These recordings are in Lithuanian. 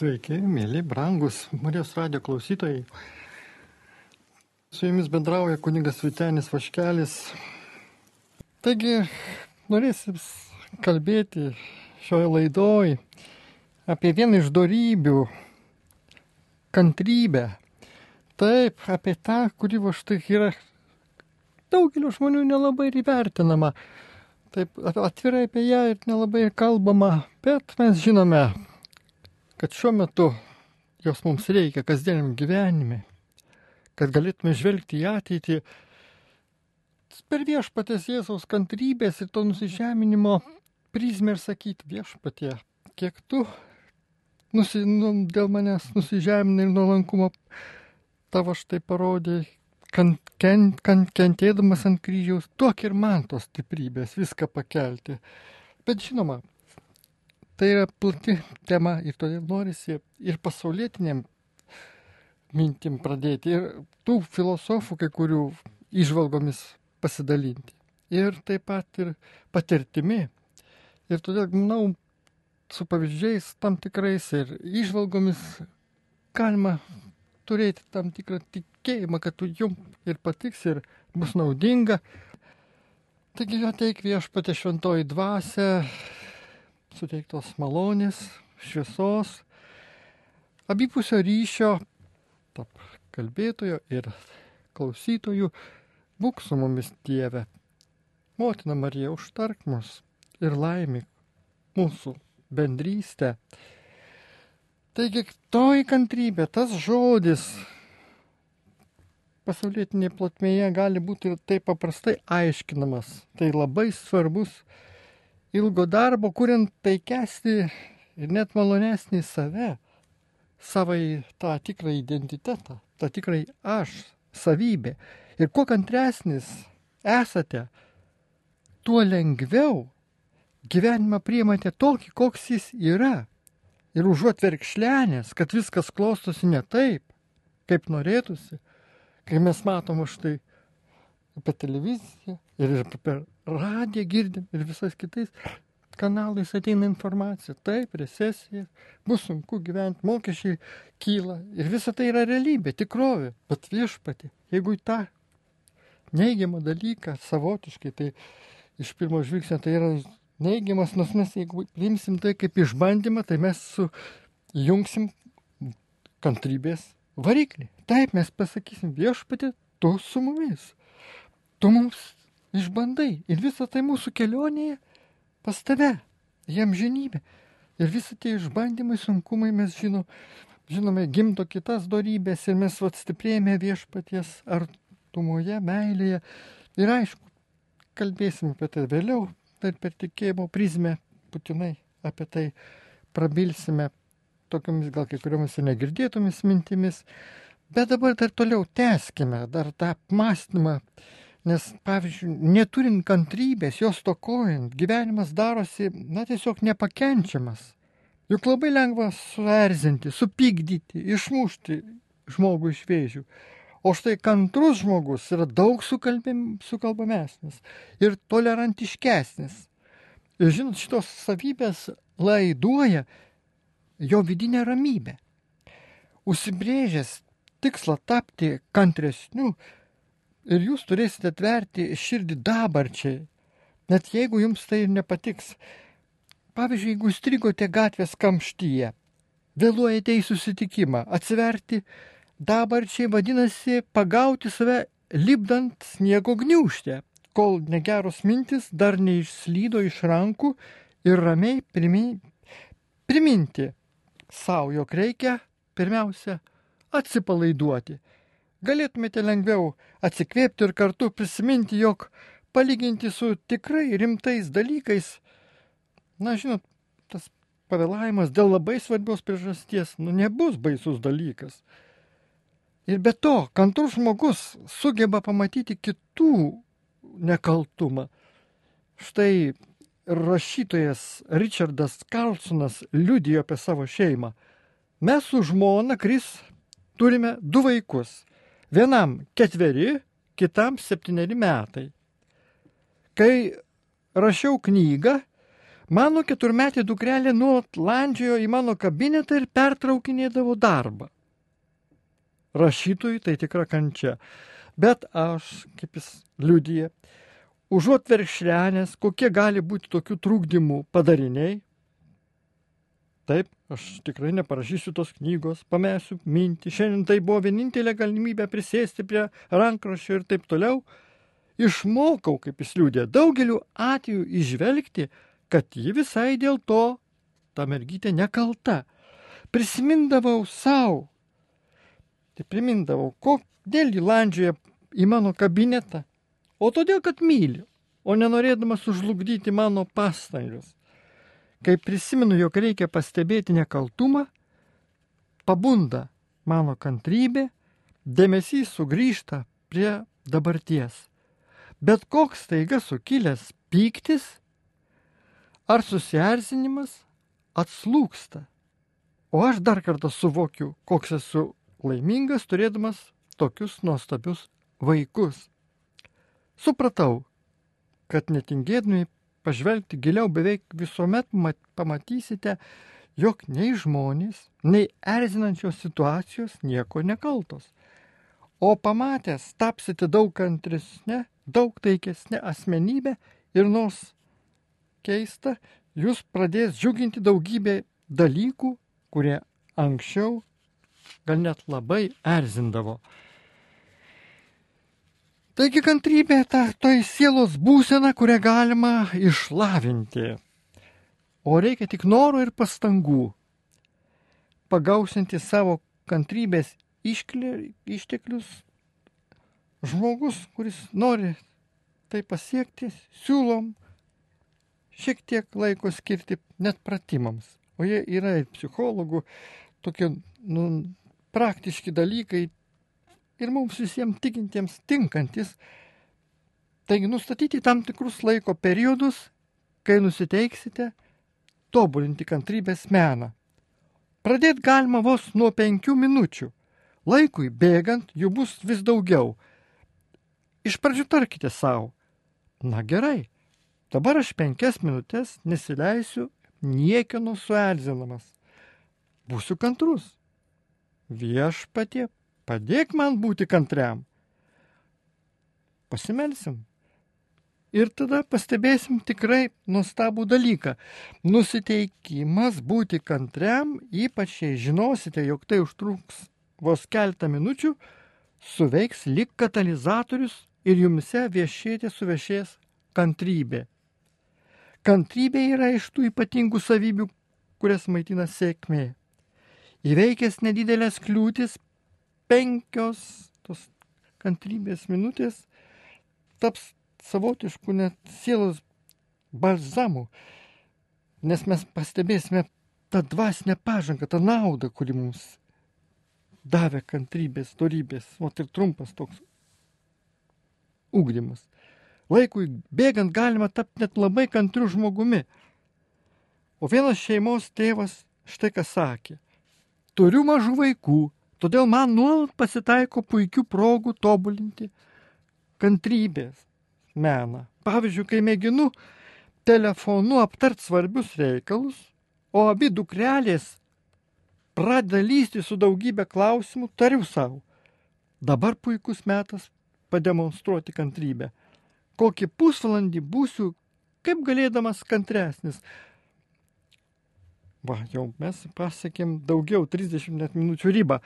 Sveiki, mėly, brangus Marijos radio klausytojai. Su jumis bendrauja kuningas Vitenis Vaškelis. Taigi, norėsim kalbėti šioje laidoje apie vieną iš darybių - kantrybę. Taip, apie tą, kuri va štai yra daugelio žmonių nelabai ir įvertinama. Taip atvirai apie ją ir nelabai kalbama, bet mes žinome, kad šiuo metu jos mums reikia kasdieniam gyvenime, kad galėtume žvelgti į ateitį per viešpatės Jėzaus kantrybės ir to nusižeminimo prizmę ir sakyti viešpatie, kiek tu nusi, nu, dėl manęs nusižeminai ir nuolankumo tavo štai parodė, kan, ken, kan, kentėdamas ant kryžiaus, duok ir man tos stiprybės viską pakelti. Bet žinoma, Tai yra plati tema ir todėl norisi ir pasaulietiniam mintim pradėti, ir tų filosofų kai kurių išvalgomis pasidalinti. Ir taip pat ir patirtimi. Ir todėl, manau, su pavyzdžiais tam tikrais ir išvalgomis galima turėti tam tikrą tikėjimą, kad tu jum ir patiks ir bus naudinga. Taigi ateik viešpatė šventoji dvasia, suteiktos malonės, šviesos, abipusio ryšio tarp kalbėtojo ir klausytojų, būk su mumis Dieve. Motina Marija, užtark mus ir laimik mūsų bendrystę. Taigi, toji kantrybė, tas žodis pasaulietinėje plotmėje gali būti taip paprastai aiškinamas. Tai labai svarbus ilgo darbo, kuriant taikesnį ir net malonesnį save, savai tą tikrą identitetą, tą tikrai aš, savybę. Ir kuo kantresnis esate, tuo lengviau gyvenimą priimate tokį, koks jis yra. Ir užuot verkšlenės, kad viskas klostosi ne taip, kaip norėtųsi, kai mes matom už tai per televiziją ir per radiją girdim ir visais kitais kanalais ateina informacija. Taip, recesija, bus sunku gyventi, mokesčiai kyla ir visa tai yra realybė, tikrovė. Bet viešpati, jeigu į tą neigiamą dalyką savotiškai, tai iš pirmo žvilgsnio tai yra neigiamas, nors mes jeigu priimsim tai kaip išbandymą, tai mes sujungsim kantrybės variklį. Taip mes pasakysim viešpatį, tu su mumis tu mums išbandai ir visą tai mūsų kelionėje pas tave, jam žinybė. Ir visi tie išbandymai, sunkumai mes žino, žinome, gimdo kitas darybės ir mes vat stiprėjame viešpaties artumoje, meilėje. Ir aišku, kalbėsim apie tai vėliau, tai per tikėjimo prizmę būtinai apie tai prabilsime tokiamis gal kai kuriomis ir negirdėtomis mintimis. Bet dabar dar toliau tęskime dar tą apmąstymą Nes, pavyzdžiui, neturint kantrybės, jos tokojant, gyvenimas darosi, na, tiesiog nepakenčiamas. Juk labai lengva suerzinti, supykdyti, išmušti žmogų iš vėžių. O štai kantrus žmogus yra daug sukalbamesnis ir tolerantiškesnis. Ir žinot, šitos savybės laiduoja jo vidinę ramybę. Užsibrėžęs tikslą tapti kantresniu, ir jūs turėsite atverti širdį dabarčiai, net jeigu jums tai ir nepatiks. Pavyzdžiui, jeigu strigote gatvės kamštyje, vėluojate į susitikimą, atsiverti dabarčiai vadinasi pagauti save lipdant sniego gniužtę, kol negeros mintis dar neišslydo iš rankų ir ramiai priminti savo, jog reikia pirmiausia atsipalaiduoti galėtumėte lengviau atsikvėpti ir kartu prisiminti, jog palyginti su tikrai rimtais dalykais, na žinot, tas pavėlavimas dėl labai svarbios priežasties, nu nebus baisus dalykas. Ir be to, kantrus žmogus sugeba pamatyti kitų nekaltumą. Štai rašytojas Richardas Carlsonas liudijo apie savo šeimą. Mes su žmona Kris turime du vaikus Vienam ketveri, kitam septyneri metai. Kai rašiau knygą, Mano keturmetė dukrelė nuolat landžiojo į mano kabinetą ir pertraukinėdavo darbą. Rašytojui tai tikra kančia. Bet aš, kaip jis liudyje, užuot verkšlenės, kokie gali būti tokių trūkdymų padariniai, Taip, aš tikrai neparašysiu tos knygos, pamesiu mintį. Šiandien tai buvo vienintelė galimybė prisėsti prie rankraščio ir taip toliau. Išmokau, kaip jis liūdė, daugeliu atveju išvelgti, kad ji visai dėl to, ta mergytė nekalta. Prisimindavau savo. Tai primindavau, kodėl ji landžioja į mano kabinetą. O todėl, kad myliu, o nenorėdamas užlugdyti mano pastangas. Kai prisimenu, jog reikia pastebėti nekaltumą, pabunda mano kantrybė, dėmesys sugrįžta prie dabarties. Bet koks taiga sukilęs pyktis ar susierzinimas atslūksta. O aš dar kartą suvokiu, koks esu laimingas turėdamas tokius nuostabius vaikus. Supratau, kad netingėdami pažvelgti giliau beveik visuomet pamatysite, jog nei žmonės, nei erzinančios situacijos nieko nekaltos. O pamatęs tapsite daug kantresnė, daug taikesnė asmenybė ir nors keista, jūs pradės džiuginti daugybę dalykų, kurie anksčiau gal net labai erzindavo. Taigi kantrybė ta tai sielos būsena, kurią galima išlavinti. O reikia tik noro ir pastangų. Pagausinti savo kantrybės išklė, išteklius. Žmogus, kuris nori tai pasiekti, siūlom šiek tiek laiko skirti net pratimams. O jie yra ir psichologų, tokie nu, praktiški dalykai, ir mums visiems tikintiems tinkantis. Taigi nustatyti tam tikrus laiko periodus, kai nusiteiksite tobulinti kantrybės meną. Pradėti galima vos nuo penkių minučių. Laikui bėgant jų bus vis daugiau. Iš pradžių tarkite savo. Na gerai, dabar aš penkias minutės nesileisiu niekieno suerzinamas. Būsiu kantrus. Viešpatie Padėk man būti kantriam. Pasimelsim. Ir tada pastebėsim tikrai nuostabų dalyką. Nusiteikimas būti kantriam, ypač jei žinosite, jog tai užtruks vos keltą minučių, suveiks lik katalizatorius ir jumse viešėti suvešės kantrybė. Kantrybė yra iš tų ypatingų savybių, kurias maitina sėkmė. Įveikęs nedidelės kliūtis, penkios tos kantrybės minutės taps savotiškų net sielos balzamų, nes mes pastebėsime tą dvasinę pažangą, tą naudą, kuri mums davė kantrybės, dorybės, o ir trumpas toks ūkdymas. Laikui bėgant galima tapti net labai kantriu žmogumi. O vienas šeimos tėvas štai ką sakė. Turiu mažų vaikų, Todėl man nuolat pasitaiko puikių progų tobulinti kantrybės meną. Pavyzdžiui, kai mėginu telefonu aptart svarbius reikalus, o abi dukrelės pradeda lysti su daugybė klausimų, tariu savo. Dabar puikus metas pademonstruoti kantrybę. Kokį pusvalandį būsiu, kaip galėdamas kantresnis, Va, jau mes pasiekėm daugiau, 30 net minučių ribą.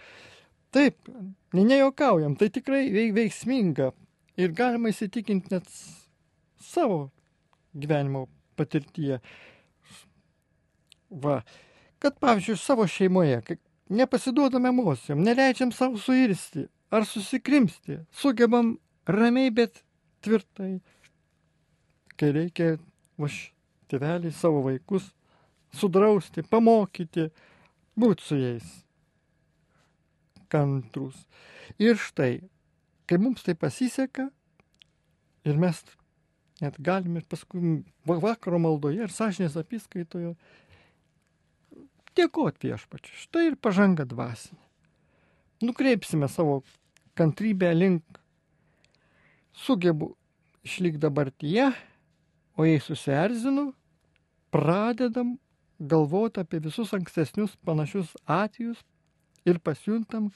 Taip, nejuokaujam, tai tikrai veiksminga ir galima įsitikinti net savo gyvenimo patirtyje. Va, kad pavyzdžiui savo šeimoje, nepasiduodam emocijom, neleidžiam savo suirsti ar susikrimsti, sugebam ramiai, bet tvirtai, kai reikia, vaš, tėveliai savo vaikus sudrausti, pamokyti, būti su jais kantrus. Ir štai, kai mums tai pasiseka, ir mes net galime paskui vakaro maldoje ir sąžinės apiskaitoje dėkoti viešpačiu. Štai ir pažanga dvasinė. Nukreipsime savo kantrybę link sugebu išlik dabartyje, o jei susierzinu, pradedam galvoti apie visus ankstesnius panašius atvejus ir pasijuntam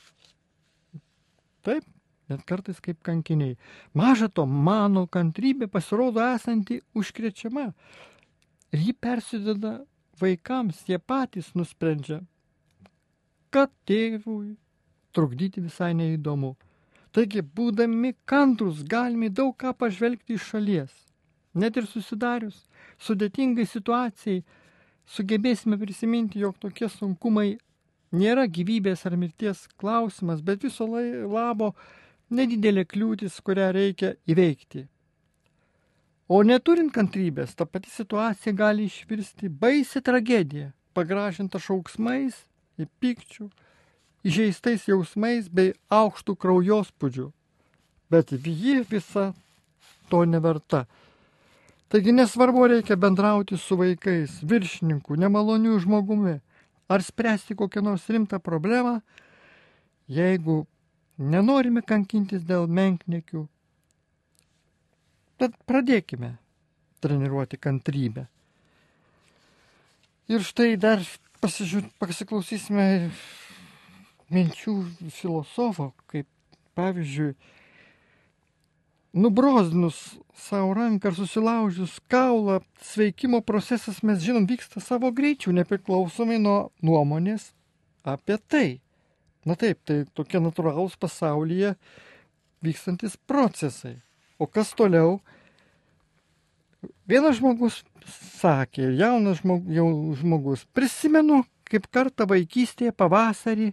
taip, net kartais kaip kankiniai. Maža to, mano kantrybė pasirodo esanti užkrečiama. Ir ji persideda vaikams, jie patys nusprendžia, kad tėvui trukdyti visai neįdomu. Taigi, būdami kantrus, galime daug ką pažvelgti iš šalies. Net ir susidarius sudėtingai situacijai, sugebėsime prisiminti, jog tokie sunkumai nėra gyvybės ar mirties klausimas, bet viso labo nedidelė kliūtis, kurią reikia įveikti. O neturint kantrybės, ta pati situacija gali išvirsti baisi tragediją, pagražinta šauksmais ir pykčių, įžeistais jausmais bei aukštų kraujospūdžių. Bet ji visa to neverta. Taigi nesvarbu, reikia bendrauti su vaikais, viršininku, nemaloniu žmogumi, ar spręsti kokią nors rimtą problemą, jeigu nenorime kankintis dėl menknekių. Tad pradėkime treniruoti kantrybę. Ir štai dar pasiklausysime minčių filosofo, kaip pavyzdžiui, nubrozdinus savo ranką ar susilaužius kaulą, sveikimo procesas, mes žinom, vyksta savo greičiu, nepriklausomai nuo nuomonės apie tai. Na taip, tai tokie natūralūs pasaulyje vykstantis procesai. O kas toliau? Vienas žmogus sakė, jaunas žmogus, jau žmogus, prisimenu, kaip kartą vaikystėje pavasarį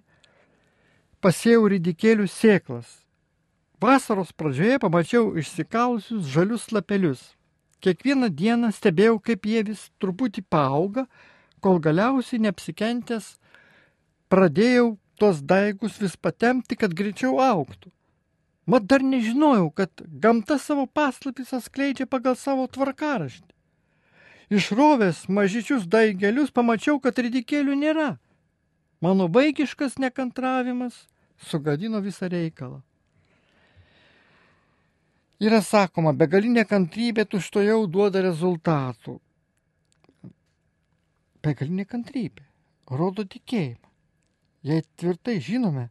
pasėjau ridikėlių sėklas. Vasaros pradžioje pamačiau išsikalusius žalius lapelius. Kiekvieną dieną stebėjau, kaip jie vis truputį paauga, kol galiausiai neapsikentęs pradėjau tuos daigus vis patemti, kad greičiau auktų. Mat dar nežinojau, kad gamta savo paslapis atskleidžia pagal savo tvarkaraštį. Išrovęs mažyčius daigelius pamačiau, kad ridikėlių nėra. Mano vaikiškas nekantravimas sugadino visą reikalą. Yra sakoma, begalinė kantrybė tuštojau duoda rezultatų. Begalinė kantrybė rodo tikėjimą. Jei tvirtai žinome,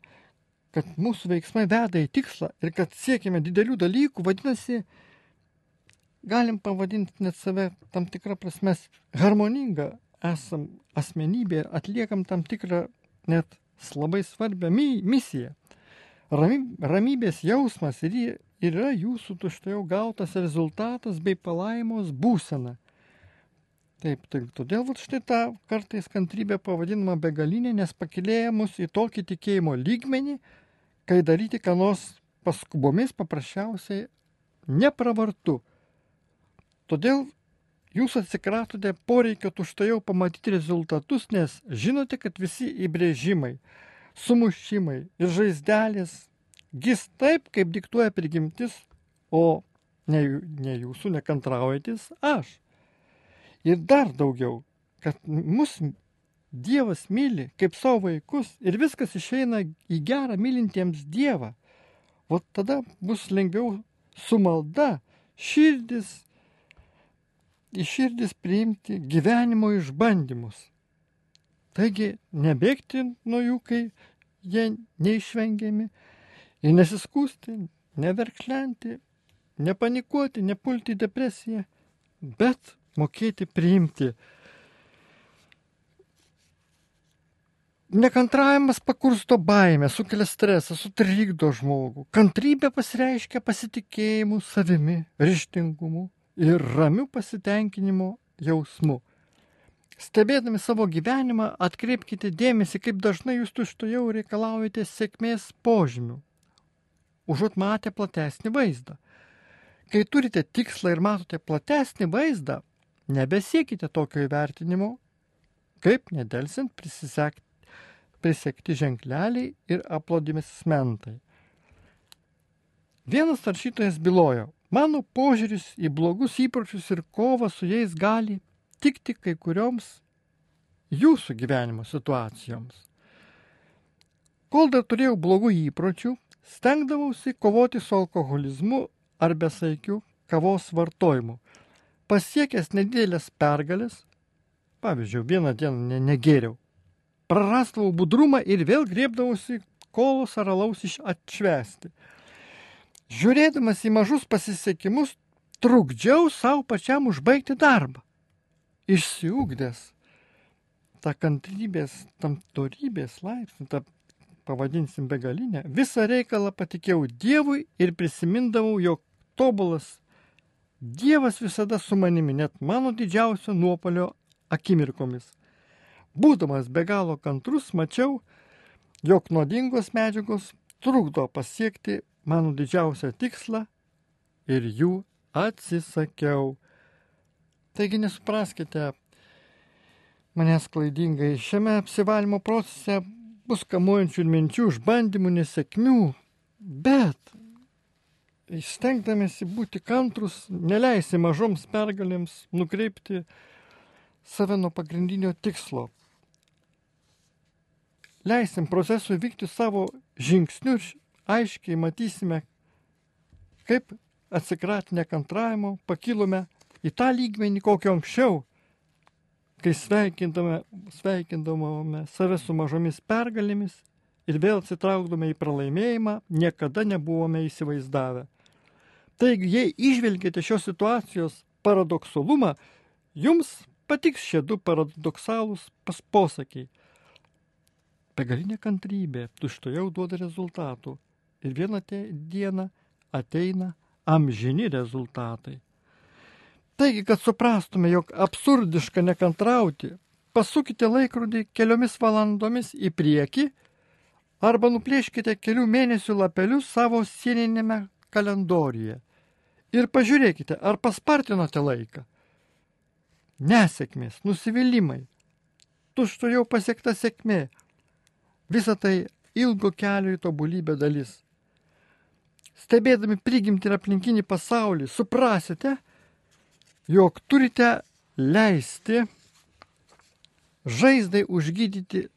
kad mūsų veiksmai veda į tikslą ir kad siekime didelių dalykų, vadinasi, galim pavadinti net save tam tikrą prasme harmoningą esam asmenybė ir atliekam tam tikrą net labai svarbią misiją. Ramybės jausmas ir yra jūsų tuštojau gautas rezultatas bei palaimos būsena. Taip, taip, todėl vat, štai tą kartais kantrybę pavadinama begalinė, nes pakilėja mus į tokį tikėjimo lygmenį, kai daryti ką nors paskubomis paprasčiausiai nepravartu. Todėl jūs atsikratote poreikio tuštojau pamatyti rezultatus, nes žinote, kad visi įbrėžimai, sumušimai ir žaizdelės gis taip, kaip diktuoja prigimtis, o ne, ne jūsų nekantraujantis aš. Ir dar daugiau, kad mus Dievas myli kaip savo vaikus ir viskas išeina į gerą mylintiems Dievą. O tada bus lengviau su malda širdis, į širdis priimti gyvenimo išbandymus. Taigi nebėgti nuo jų, kai jie neišvengiami, ir nesiskūsti, neverkšlenti, nepanikuoti, nepulti depresiją, bet mokėti priimti. Nekantravimas pakursto baimę, sukelia stresą, sutrikdo žmogų. Kantrybė pasireiškia pasitikėjimu savimi, ryštingumu ir ramiu pasitenkinimo jausmu. Stebėdami savo gyvenimą, atkreipkite dėmesį, kaip dažnai jūs tuštojau reikalaujate sėkmės požymių, užuot matę platesnį vaizdą. Kai turite tikslą ir matote platesnį vaizdą, nebesiekite tokio įvertinimo, kaip nedelsint prisekti ženkleliai ir aplodimesmentai. Vienas taršytojas bylojo, mano požiūris į blogus įpročius ir kovą su jais gali tikti kai kurioms jūsų gyvenimo situacijoms. Kol dar turėjau blogų įpročių, Stengdavausi kovoti su alkoholizmu ar besaikiu kavos vartojimu. Pasiekęs nedidelės pergalės, pavyzdžiui, vieną dieną ne, negėriau. Prarasdavau budrumą ir vėl griebdavausi kolos ar alaus atšvesti. Žiūrėdamas į mažus pasisekimus, trukdžiau savo pačiam užbaigti darbą. Išsiugdęs tą kantrybės, tam torybės laipsnį, tą pavadinsim begalinę, visą reikalą patikėjau Dievui ir prisimindavau, jog tobulas Dievas visada su manimi, net mano didžiausio nuopolio akimirkomis. Būdamas be galo kantrus, mačiau, jog nuodingos medžiagos trukdo pasiekti mano didžiausią tikslą ir jų atsisakiau. Taigi nesupraskite manęs klaidingai, šiame apsivalymo procese bus kamuojančių minčių, išbandymų, nesėkmių, bet stengdamėsi būti kantrus, neleisi mažoms pergalėms nukreipti save nuo pagrindinio tikslo. Leisim procesui vykti savo žingsniu ir aiškiai matysime, kaip atsikratę nekantravimo pakilome į tą lygmenį, kokio anksčiau, kai sveikindame, sveikindavome save su mažomis pergalėmis ir vėl atsitraukdome į pralaimėjimą, niekada nebuvome įsivaizdavę. Taigi, jei išvelgėte šios situacijos paradoksalumą, jums patiks šie du paradoksalūs posakiai. Begalinė kantrybė tuštojau duoda rezultatų ir vieną dieną ateina amžini rezultatai. Taigi, kad suprastume, jog absurdiška nekantrauti, pasukite laikrodį keliomis valandomis į priekį arba nuplėškite kelių mėnesių lapelius savo sieninėme kalendoriuje ir pažiūrėkite, ar paspartinote laiką. Nesėkmės, nusivylimai, tušto jau pasiekta sėkmė. Visa tai ilgo kelio į tobulybę dalis. Stebėdami prigimti ir aplinkinį pasaulį, suprasite, jog turite leisti žaizdai užgydyti,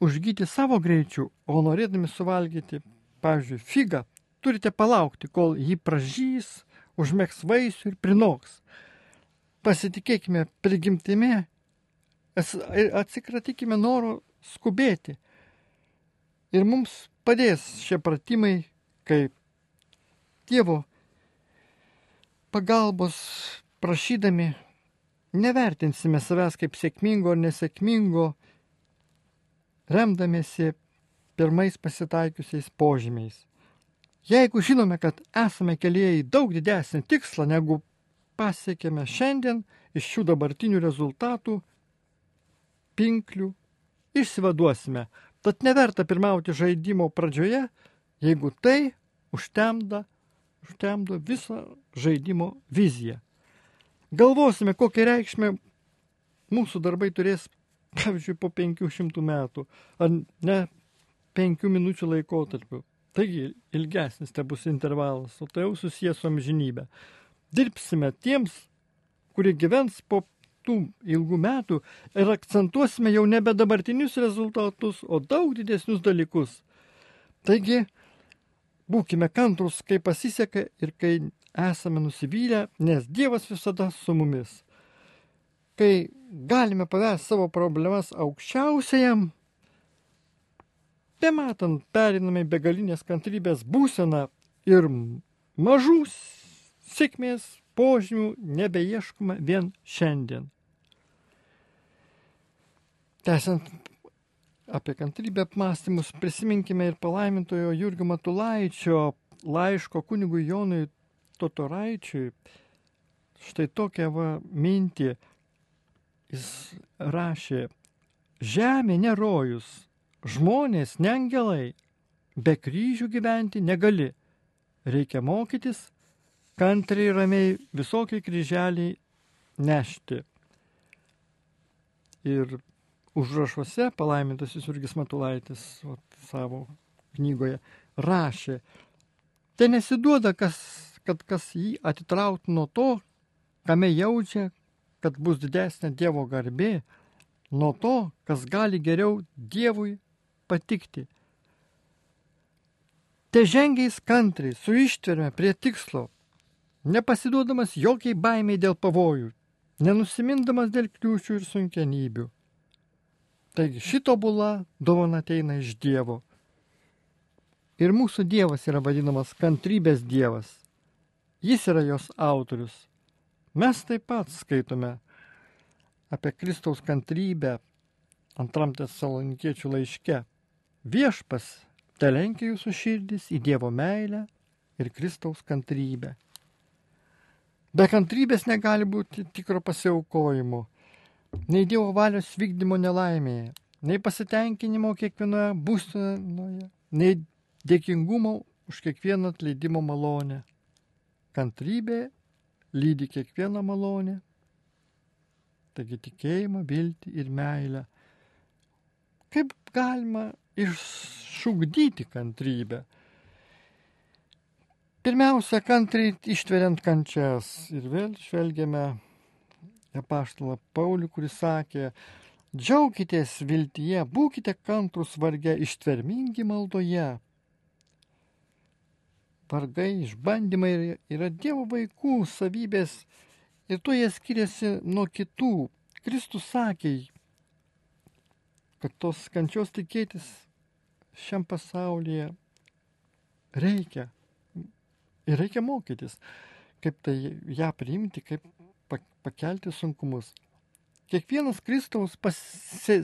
užgydyti savo greičiu, o norėdami suvalgyti, pavyzdžiui, figą, turite palaukti, kol jį pražys, užmėgs vaisių ir prinoks. Pasitikėkime prigimtimi, atsikratykime noro skubėti. Ir mums padės šie pratimai, kaip Dievo pagalbos prašydami, nevertinsime savęs kaip sėkmingo ar nesėkmingo, remdamėsi pirmais pasitaikiusiais požymiais. Jeigu žinome, kad esame kelyje į daug didesnį tikslą, negu pasiekėme šiandien iš šių dabartinių rezultatų, pinklių, išsivaduosime. Tad neverta pirmauti žaidimo pradžioje, jeigu tai užtemda, užtemdo visą žaidimo viziją. Galvosime, kokią reikšmę mūsų darbai turės, pavyzdžiui, po 500 metų, ar ne 5 minučių laikotarpiu. Taigi ilgesnis te bus intervalas, o tai jau susijęs su amžinybė. Dirbsime tiems, kurie gyvens po tų ilgų metų ir akcentuosime jau nebe dabartinius rezultatus, o daug didesnius dalykus. Taigi, būkime kantrus, kai pasiseka ir kai esame nusivylę, nes Dievas visada su mumis. Kai galime pavesti savo problemas aukščiausiajam, Bematant perinamai begalinės kantrybės būseną ir mažų sėkmės požymių nebeieškoma vien šiandien. Tęsiant apie kantrybę apmąstymus, prisiminkime ir palaimintojo Jurgio Matulaičio laiško kunigui Jonui Totoraičiui. Štai tokią va mintį jis rašė. Žemė nerojus, Žmonės, ne angelai, be kryžių gyventi negali. Reikia mokytis, kantriai ramiai visokie kryželiai nešti. Ir užrašuose palaimintasis Jurgis Matulaitis vat, savo knygoje rašė, tai nesiduoda, kas, kad kas jį atitrauktų nuo to, kame jaučia, kad bus didesnė Dievo garbė, nuo to, kas gali geriau Dievui patikti. Te žengiais kantriai, su ištverme prie tikslo, nepasiduodamas jokiai baimiai dėl pavojų, nenusimindamas dėl kliūčių ir sunkenybių. Taigi šito bula dovana ateina iš Dievo. Ir mūsų Dievas yra vadinamas kantrybės Dievas. Jis yra jos autorius. Mes taip pat skaitome apie Kristaus kantrybę antram tesalonikiečių laiške. Viešpas telenkia jūsų širdis į Dievo meilę ir Kristaus kantrybę. Be kantrybės negali būti tikro pasiaukojimo, nei Dievo valios vykdymo nelaimėje, nei pasitenkinimo kiekvienoje būstinoje, nei dėkingumo už kiekvieną atleidimo malonę. Kantrybė lydi kiekvieną malonę, taigi tikėjimą, viltį ir meilę. Kaip galima iššūkdyti kantrybę? Pirmiausia, kantriai ištveriant kančias. Ir vėl žvelgiame apaštalą Paulių, kuris sakė, džiaukitės viltyje, būkite kantrus varge, ištvermingi maldoje, vargai, išbandymai yra Dievo vaikų savybės ir tuo jie skiriasi nuo kitų. Kristus sakė, kad tos kančios tikėtis šiam pasaulyje reikia. Ir reikia mokytis, kaip tai ją priimti, kaip pakelti sunkumus. Kiekvienas Kristaus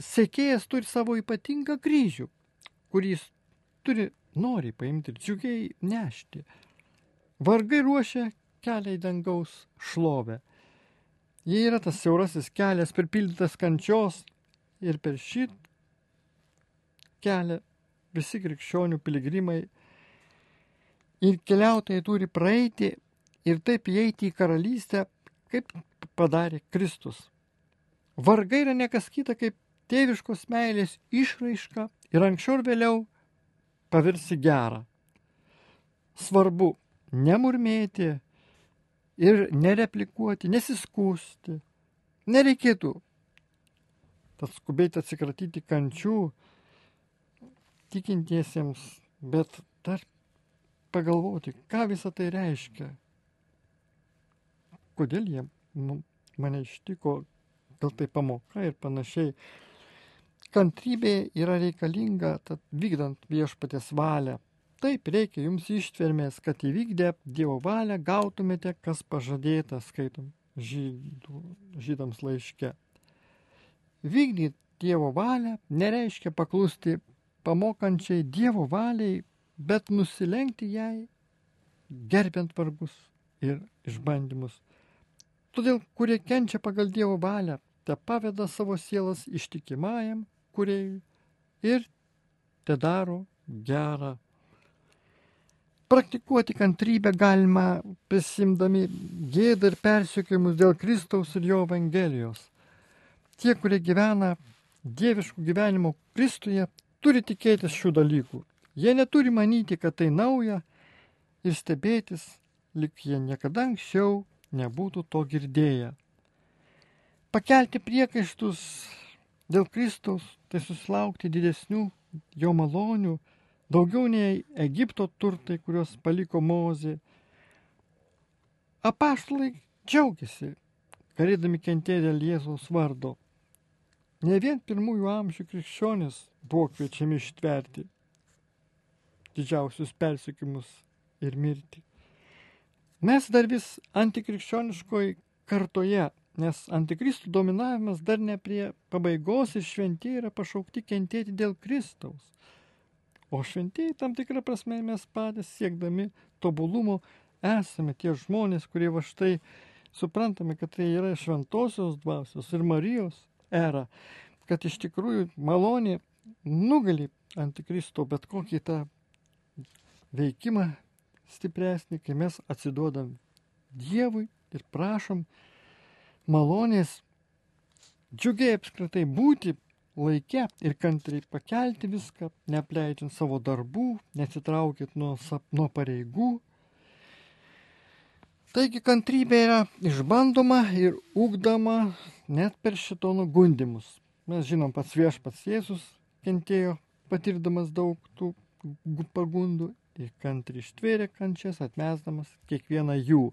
sekėjas turi savo ypatingą kryžių, kurį jis turi nori paimti ir džiugiai nešti. Vargai ruošia kelią į dangaus šlovę. Jie yra tas siaurasis kelias pripildytas kančios ir per šį kelią visi krikščionių piligrimai ir keliautojai turi praeiti ir taip įeiti į karalystę, kaip padarė Kristus. Vargai yra nekas kita kaip tėviškos meilės išraiška ir anksčiau ir vėliau pavirsi gerą. Svarbu nemurmėti ir nereplikuoti, nesiskūsti. Nereikėtų tad skubėti atsikratyti kančių tikintiesiems, bet dar pagalvoti, ką visą tai reiškia. Kodėl jie mane ištiko, gal tai pamoka ir panašiai. Kantrybė yra reikalinga, tad vykdant viešpatės valią. Taip reikia jums ištvermės, kad įvykdę Dievo valią gautumėte, kas pažadėta, skaitom žydų, žydams laiške. Vykdyti Dievo valią nereiškia paklusti pamokančiai Dievo valiai, bet nusilenkti jai, gerbiant vargus ir išbandymus. Todėl, kurie kenčia pagal Dievo valią, te paveda savo sielas ištikimajam kuriejui ir te daro gerą. Praktikuoti kantrybę galima prisimdami gėdą ir persiekiojimus dėl Kristaus ir jo Evangelijos. Tie, kurie gyvena dieviškų gyvenimo Kristuje, turi tikėtis šių dalykų. Jie neturi manyti, kad tai nauja ir stebėtis, lik jie niekada anksčiau nebūtų to girdėję. Pakelti priekaištus dėl Kristaus, tai susilaukti didesnių jo malonių, daugiau nei Egipto turtai, kuriuos paliko Mozė. Apaštalai džiaugiasi, galėdami kentėti dėl Jėzaus vardo. Ne vien pirmųjų amžių krikščionis buvo kviečiami ištverti didžiausius persikimus ir mirti. Mes dar vis antikrikščioniškoj kartoje nes antikristų dominavimas dar ne prie pabaigos ir šventieji yra pašaukti kentėti dėl Kristaus. O šventieji tam tikrą prasme mes patys siekdami tobulumo esame tie žmonės, kurie va štai suprantame, kad tai yra šventosios dvasios ir Marijos era, kad iš tikrųjų malonė nugali antikristo bet kokį tą veikimą stipresnį, kai mes atsiduodam Dievui ir prašom malonės džiugiai apskritai būti laikė ir kantriai pakelti viską, neapleidžiant savo darbų, nesitraukiant nuo, nuo pareigų. Taigi kantrybė yra išbandoma ir ugdoma net per šito nugundimus. Mes žinom, pats viešpats Jėzus kentėjo, patirdamas daug tų pagundų ir kantri ištvėrė kančias, atmesdamas kiekvieną jų.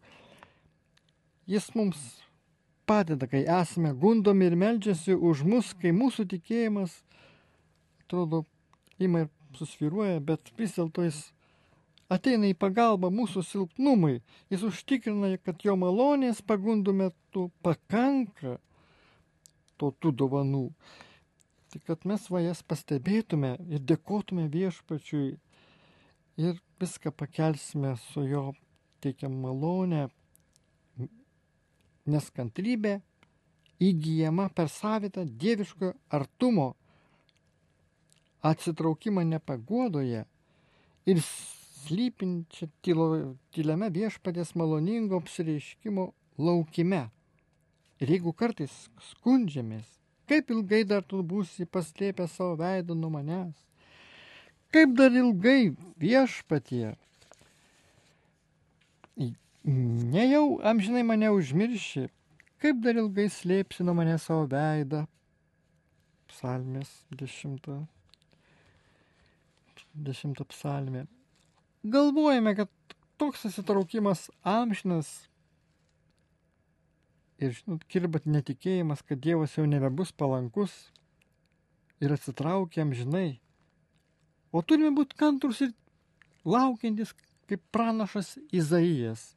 Jis mums padeda, kai esame gundomi ir meldžiasi už mus, kai mūsų tikėjimas, atrodo, ima ir susviruoja, bet vis dėlto jis ateina į pagalbą mūsų silpnumui. Jis užtikrina, kad jo malonės pagundų metu pakanka to tų dovanų. Tai kad mes va jas pastebėtume ir dėkotume viešpačiui ir viską pakelsime su jo teikiam malonę, nes kantrybė įgyjama per savitą dieviško artumo atsitraukimą nepagodoje ir slypinčią tyliame viešpatės maloningo apsireiškimo laukime. Ir jeigu kartais skundžiamės, kaip ilgai dar tu būsi paslėpę savo veidą nuo manęs, kaip dar ilgai viešpatie, nejau amžinai mane užmirši, kaip dar ilgai slėpsi nuo mane savo veidą. Psalmės dešimta, dešimta psalmė. Galvojame, kad toks atsitraukimas amžinas ir, žinot, kirbat netikėjimas, kad Dievas jau nebebus palankus ir atsitraukia amžinai. O turime būti kantrus ir laukiantis kaip pranašas Izaijas.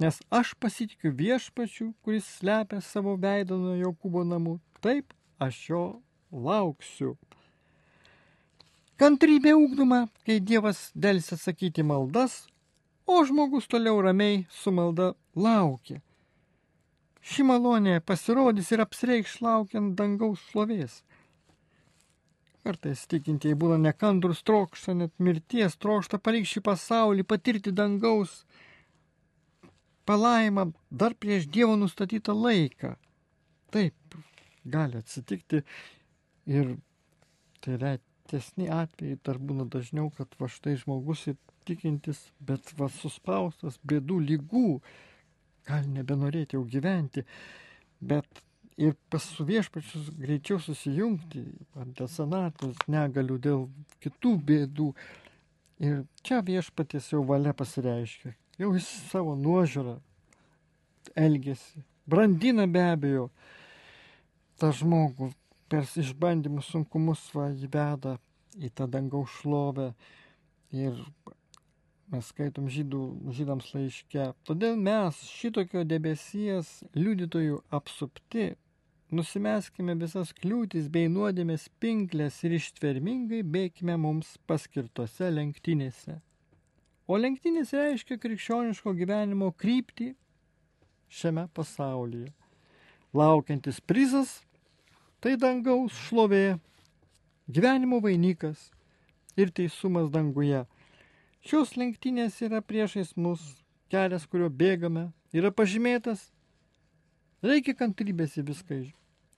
Nes aš pasitikiu viešpačiu, kuris slepia savo veidą nuo Jokūbo namų. Taip, aš jo lauksiu. Kantrybė ugdoma, kai Dievas dėlsi atsakyti maldas, o žmogus toliau ramiai su malda laukia. Ši malonė pasirodys ir apsireikš laukiant dangaus šlovės. Kartais tikintieji būna nekandrus trokšta, net mirties trokšta palikti šį pasaulį, patirti dangaus palaimą dar prieš Dievo nustatytą laiką. Taip, gali atsitikti ir tai retesni atvejai dar būna dažniau, kad va štai žmogus tikintis, bet va suspaustas bėdų lygų, gali nebenorėti jau gyventi, bet ir pas su viešpačius greičiau susijungti, dėl senatvės negalių, dėl kitų bėdų. Ir čia viešpatės jau valia pasireiškia, jau jis savo nuožiūrą elgesi, brandina be abejo tą žmogų, per išbandymus sunkumus va įveda į tą dangaus šlovę ir mes skaitom žydų, žydams laiške. Todėl mes šitokio debesies liudytojų apsupti nusimeskime visas kliūtis bei nuodėmės pinklės ir ištvermingai bėgime mums paskirtose lenktynėse. O lenktynės reiškia krikščioniško gyvenimo kryptį šiame pasaulyje. Laukiantis prizas - tai dangaus šlovė, gyvenimo vainikas ir teisumas danguje. Šios lenktynės yra priešais mus, kelias, kuriuo bėgame, yra pažymėtas. Reikia kantrybės į viską,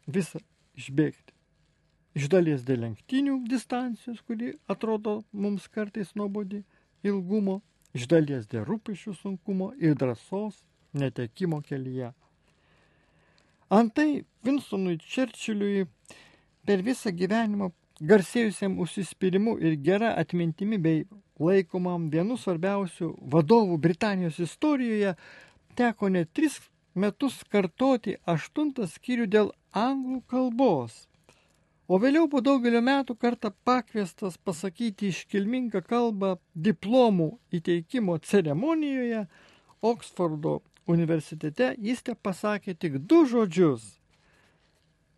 visą išbėgti. Iš dalies dėl lenktynių distancijos, kuri atrodo mums kartais nuobodi, ilgumo, iš dalies dėl rūpešių sunkumo ir drąsos netekimo kelyje. Antai Vinstonui Čerčiliui per visą gyvenimą garsėjusiam užsispyrimu ir gera atmintimi bei laikomam vienu svarbiausių vadovų Britanijos istorijoje teko net tris metus kartoti aštuntą skyrių dėl anglų kalbos o vėliau po daugelio metų kartą pakviestas pasakyti iškilmingą kalbą diplomų įteikimo ceremonijoje Oksfordo universitete, jis te pasakė tik du žodžius.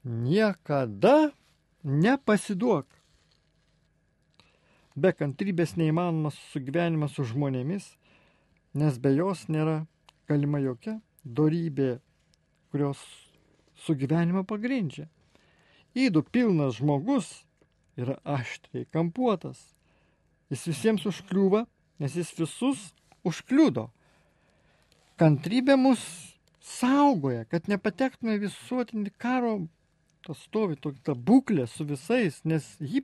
Niekada nepasiduok. Be kantrybės neįmanomas sugyvenimas su žmonėmis, nes be jos nėra galima jokia dorybė, kurios sugyvenimą pagrindžia. Įdų pilnas žmogus yra aštriai kampuotas. Jis visiems užkliūva, nes jis visus užkliudo. Kantrybė mus saugoja, kad nepatektume visuotinį karo, tas stovi tokia būklė su visais, nes ji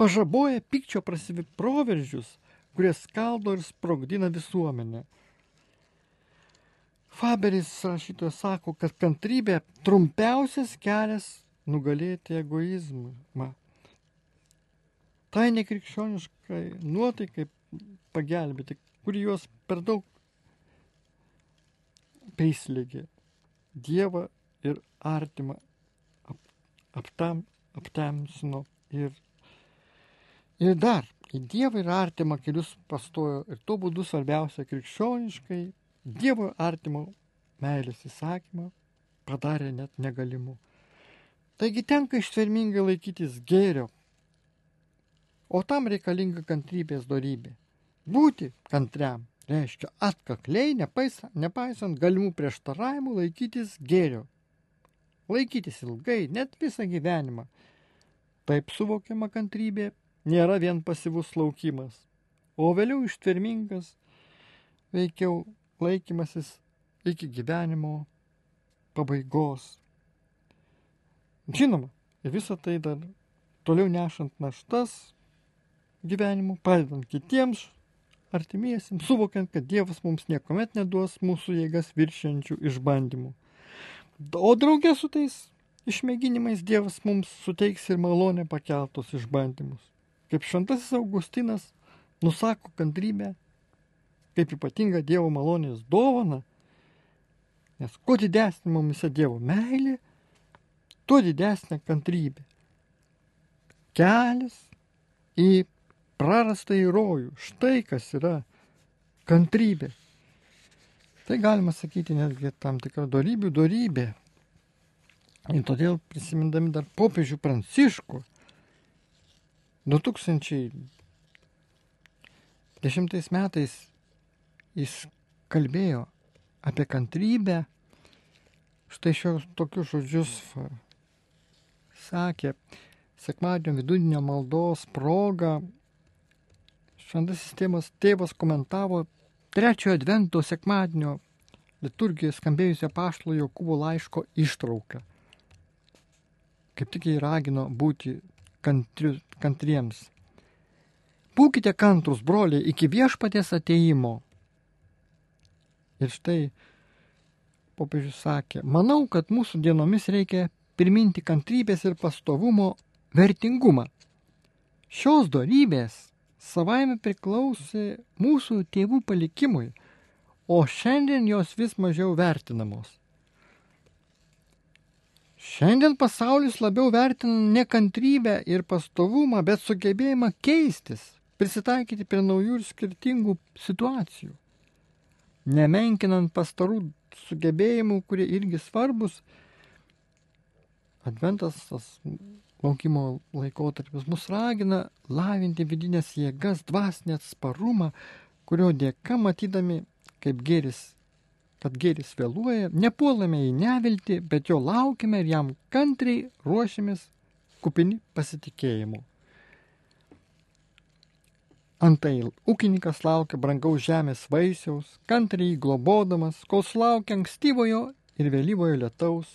pažaboja pykčio prasiproveržius, kurie skaldo ir sprogdina visuomenę. Faberis rašytojas sako, kad kantrybė trumpiausias kelias nugalėti egoizmą. Tai nekrikščioniškai nuotaikai pagelbėti, kuri juos per daug prislėgė. Dievą ir artimą ap, aptam, aptamsino ir, ir dar į Dievą ir artimą kelius pastojo ir tuo būdu svarbiausia krikščioniškai Dievo artimo meilės įsakymą padarė net negalimu. Taigi tenka ištvermingai laikytis gėrio, o tam reikalinga kantrybės darybė. Būti kantriam reiškia atkakliai, nepaisant, nepaisant galimų prieštaravimų, laikytis gėrio. Laikytis ilgai, net visą gyvenimą. Taip suvokiama kantrybė nėra vien pasyvus laukimas, o vėliau ištvermingas, veikiau laikymasis iki gyvenimo pabaigos. Žinoma, visą tai dar toliau nešant naštas gyvenimu, padedant kitiems artimiesiams, suvokiant, kad Dievas mums niekuomet neduos mūsų jėgas viršiančių išbandymų. O draugė su tais išmėginimais Dievas mums suteiks ir malonę pakeltus išbandymus. Kaip šventasis Augustinas nusako kantrybę, kaip ypatinga Dievo malonės dovana, nes kuo didesnė mumise Dievo meilė, tuo didesnė kantrybė. Kelias į prarastą į rojų. Štai kas yra kantrybė. Tai galima sakyti netgi tam tikrą darybių darybė. Ir todėl prisimindami dar popiežių Pranciškų 2010 metais jis kalbėjo apie kantrybę. Štai šios tokius žodžius sakė sekmadienio vidudienio maldos proga šventasis tėvas, tėvas komentavo trečiojo advento sekmadienio liturgijoje skambėjusio paštalo Jokūbo laiško ištrauką. Kaip tik jį ragino būti kantri, kantriems. Būkite kantrus, broliai, iki viešpatės ateimo. Ir štai popiežius sakė, manau, kad mūsų dienomis reikia priminti kantrybės ir pastovumo vertingumą. Šios darybės savaime priklausė mūsų tėvų palikimui, o šiandien jos vis mažiau vertinamos. Šiandien pasaulis labiau vertina ne kantrybę ir pastovumą, bet sugebėjimą keistis, prisitaikyti prie naujų ir skirtingų situacijų. Nemenkinant pastarų sugebėjimų, kurie irgi svarbus, Adventas tas laukimo laikotarpis mus ragina lavinti vidinės jėgas, dvasinę atsparumą, kurio dėka matydami, kaip geris, kad geris vėluoja, nepuolame į neviltį, bet jo laukime ir jam kantriai ruošiamės kupini pasitikėjimu. Antai ūkininkas laukia brangaus žemės vaisiaus, kantriai globodamas, kol sulaukia ankstyvojo ir vėlyvojo lietaus,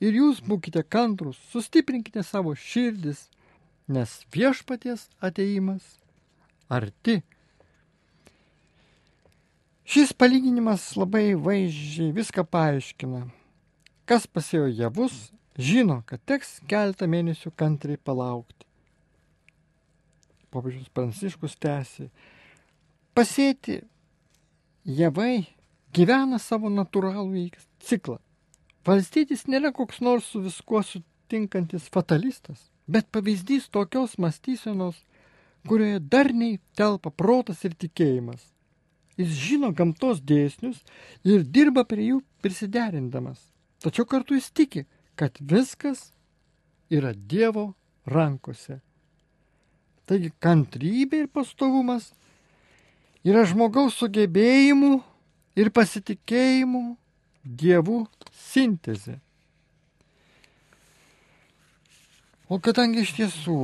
ir jūs būkite kantrus, sustiprinkite savo širdis, nes viešpaties ateimas arti. Šis palyginimas labai vaizdžiai viską paaiškina. Kas pasėjo javus, žino, kad teks keletą mėnesių kantriai palaukti. Popiežius Pranciškus tęsi. Pasėti javai gyvena savo natūralų ciklą. Valstietis nėra koks nors su viskuo sutinkantis fatalistas, bet pavyzdys tokios mąstysenos, kurioje darniai telpa protas ir tikėjimas. Jis žino gamtos dėsnius ir dirba prie jų prisiderindamas. Tačiau kartu jis tiki, kad viskas yra Dievo rankose. Taigi kantrybė ir pastovumas yra žmogaus sugebėjimų ir pasitikėjimų Dievų sintezė. O kadangi iš tiesų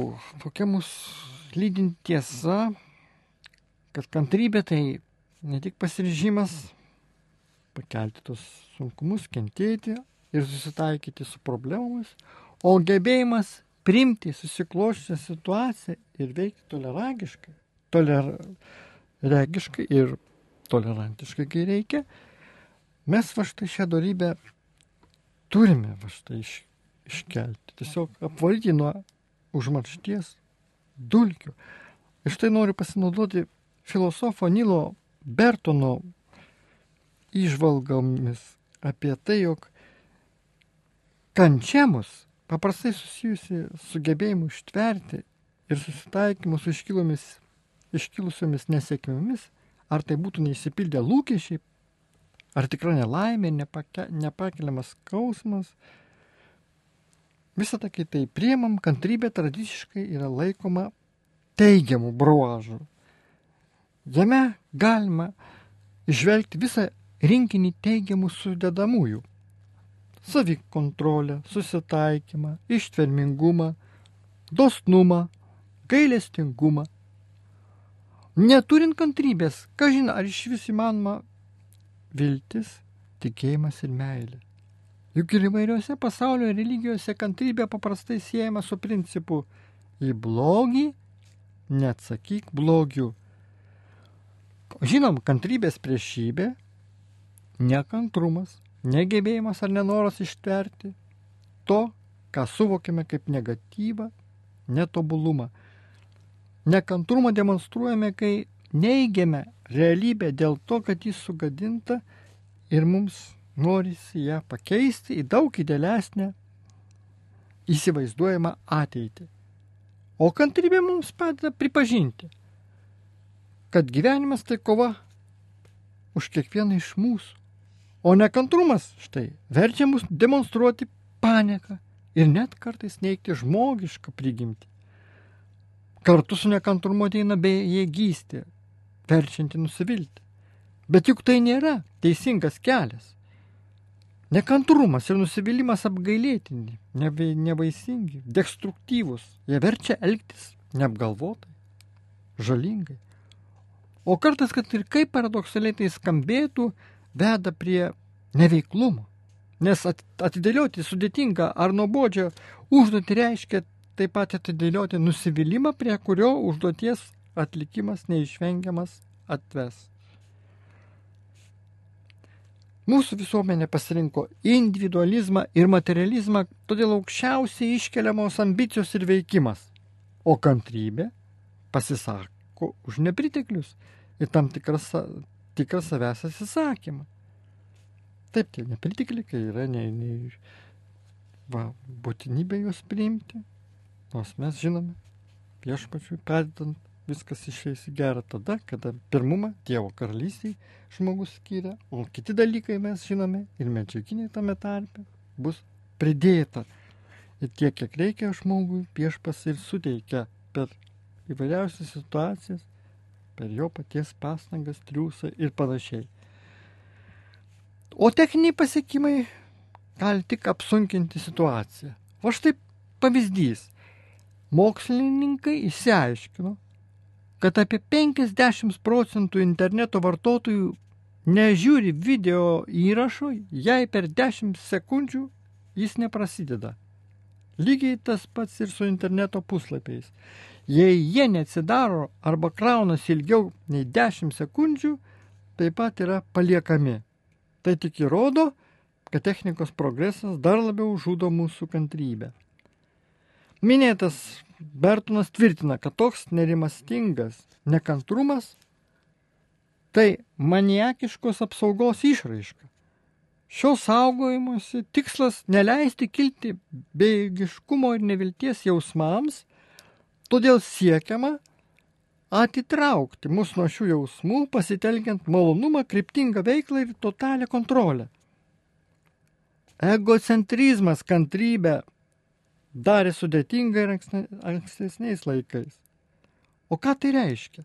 tokia mūsų lydinti tiesa, kad kantrybė tai ne tik pasiryžimas pakelti tos sunkumus, kentėti ir susitaikyti su problemomis, o gebėjimas priimti susikloščią situaciją ir veikti toleragiškai, toleragiškai ir tolerantiškai, kai reikia, mes va štai šią darybę turime va štai iš, iškelti. Tiesiog apvalyti nuo užmaršties dulkių. Ir štai noriu pasinaudoti filosofo Nilo Bertono išvalgomis apie tai, jog kančia mus paprastai susijusi su gebėjimu ištverti ir susitaikymu su iškilomis, iškilusiomis nesėkmėmis, ar tai būtų neįsipildę lūkesčiai, ar tikra nelaimė, nepake, nepakeliamas skausmas. Visą tai, kai tai priemam, kantrybė tradiciškai yra laikoma teigiamų bruožų. Jame galima išvelgti visą rinkinį teigiamų sudedamųjų - savikontrolę, susitaikymą, ištvermingumą, dosnumą, gailestingumą. Neturint kantrybės, ką žinai, ar iš vis įmanoma viltis, tikėjimas ir meilė. Juk ir įvairiose pasaulio religijose kantrybė paprastai siejama su principu į blogį neatsakyk blogiu. Žinom, kantrybės priešybė, nekantrumas, negebėjimas ar nenoras ištverti to, ką suvokime kaip negatyvą, netobulumą. Nekantrumą demonstruojame, kai neigiame realybę dėl to, kad jis sugadinta ir mums norisi ją pakeisti į daug idealesnę įsivaizduojamą ateitį. O kantrybė mums padeda pripažinti, kad gyvenimas tai kova už kiekvieną iš mūsų. O nekantrumas štai verčia mus demonstruoti panieką ir net kartais neikti žmogišką prigimtį. Kartu su nekantrumu ateina bejėgystė, verčianti nusivilti. Bet juk tai nėra teisingas kelias. Nekantrumas ir nusivylimas apgailėtini, nevaisingi, destruktyvus. Jie verčia elgtis neapgalvotai, žalingai. O kartais, kad ir kaip paradoksaliai tai skambėtų, veda prie neveiklumo. Nes atidėlioti sudėtingą ar nuobodžią užduotį reiškia taip pat atidėlioti nusivylimą, prie kurio užduoties atlikimas neišvengiamas atves. Mūsų visuomenė pasirinko individualizmą ir materializmą, todėl aukščiausiai iškeliamos ambicijos ir veikimas, o kantrybė pasisako už nepriteklius ir tam tikras, tikras savęs atsisakymą. Taip, tie nepritekliai, kai yra ne, ne, va, būtinybė juos priimti, nors mes žinome, viešpačiui padedant viskas išeis į gerą tada, kada pirmumą Dievo karalystiai žmogus skiria, o kiti dalykai mes žinome ir medžiaginiai tame tarpe bus pridėta. Ir tiek, kiek reikia žmogui, viešpas ir suteikia per įvairiausias situacijas, per jo paties pastangas, triūsą ir panašiai. O techniniai pasiekimai gali tik apsunkinti situaciją. O štai pavyzdys. Mokslininkai įsiaiškino, kad apie 50 procentų interneto vartotojų nežiūri video įrašo, jei per 10 sekundžių jis neprasideda. Lygiai tas pats ir su interneto puslapiais. Jei jie neatsidaro arba kraunasi ilgiau nei 10 sekundžių, taip pat yra paliekami. Tai tik įrodo, kad technikos progresas dar labiau žudo mūsų kantrybę. Minėtas Bertonas tvirtina, kad toks nerimastingas nekantrumas tai maniakiškos apsaugos išraiška. Šio saugojimuose tikslas neleisti kilti bejėgiškumo ir nevilties jausmams, todėl siekiama atitraukti mus nuo šių jausmų, pasitelkiant malonumą, kryptingą veiklą ir totalią kontrolę. Egocentrizmas kantrybę darė sudėtinga ir ankstesniais laikais. O ką tai reiškia?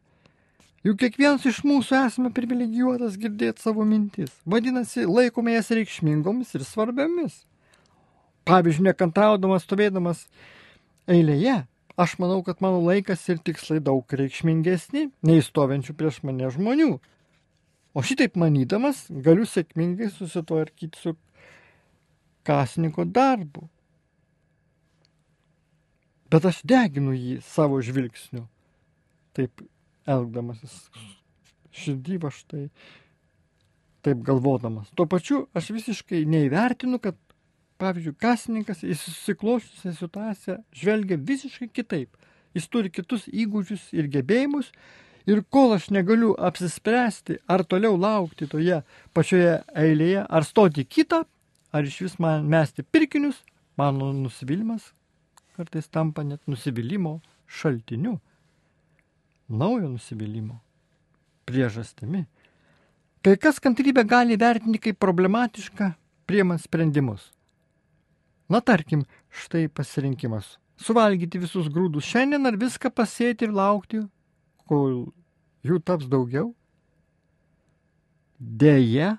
Juk kiekvienas iš mūsų esame privilegijuotas girdėti savo mintis. Vadinasi, laikome jas reikšmingomis ir svarbiamis. Pavyzdžiui, nekantraudamas, stovėdamas eilėje, aš manau, kad mano laikas ir tikslai daug reikšmingesni nei stovinčių prieš mane žmonių. O šitaip manydamas, galiu sėkmingai susitvarkyti su kasininko darbu bet aš deginu jį savo žvilgsniu. Taip elgdamasis širdį aš tai taip galvodamas. Tuo pačiu aš visiškai neįvertinu, kad, pavyzdžiui, kasininkas į susiklošusią situaciją žvelgia visiškai kitaip. Jis turi kitus įgūdžius ir gebėjimus ir kol aš negaliu apsispręsti, ar toliau laukti toje pačioje eilėje, ar stoti kitą, ar iš vis man mesti pirkinius, mano nusivylimas kartais tampa net nusivylimų šaltiniu, naujo nusivylimų priežastimi. Kai kas kantrybę gali vertinti kaip problematišką, priemant sprendimus. Na tarkim, štai pasirinkimas. Suvalgyti visus grūdus šiandien ar viską pasėti ir laukti, kol jų taps daugiau? Deja,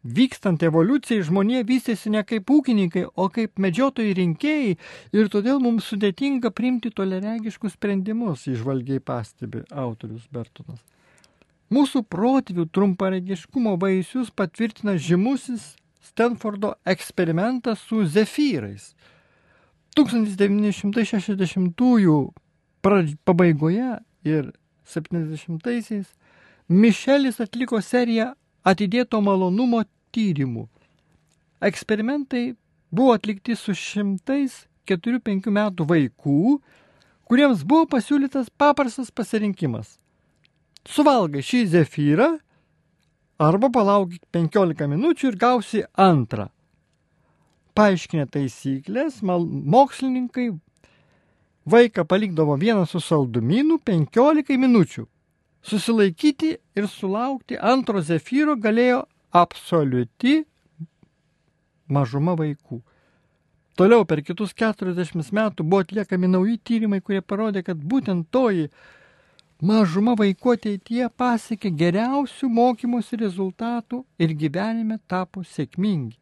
Vykstant evoliucijai žmonė vystėsi ne kaip ūkininkai, o kaip medžiotojai rinkėjai ir todėl mums sudėtinga priimti toleregiškus sprendimus, išvalgiai pastebi autorius Bertonas. Mūsų protėvių trumparegiškumo vaisius patvirtina žymusis Stanfordo eksperimentas su zefyrais. 1960-ųjų pabaigoje ir 70-aisiais Mišelis atliko seriją atidėto malonumo tyrimų. Eksperimentai buvo atlikti su šimtais 4-5 metų vaikų, kuriems buvo pasiūlytas paprastas pasirinkimas. Suvalgai šį zefyrą arba palaukit 15 minučių ir gausi antrą. Paaiškinę taisyklės, mokslininkai vaiką palikdavo vieną su saldumynu 15 minučių. Susilaikyti ir sulaukti antro zefyro galėjo absoliuti mažuma vaikų. Toliau per kitus 40 metų buvo atliekami nauji tyrimai, kurie parodė, kad būtent toji mažuma vaikų ateityje pasiekė geriausių mokymosi rezultatų ir gyvenime tapo sėkmingi.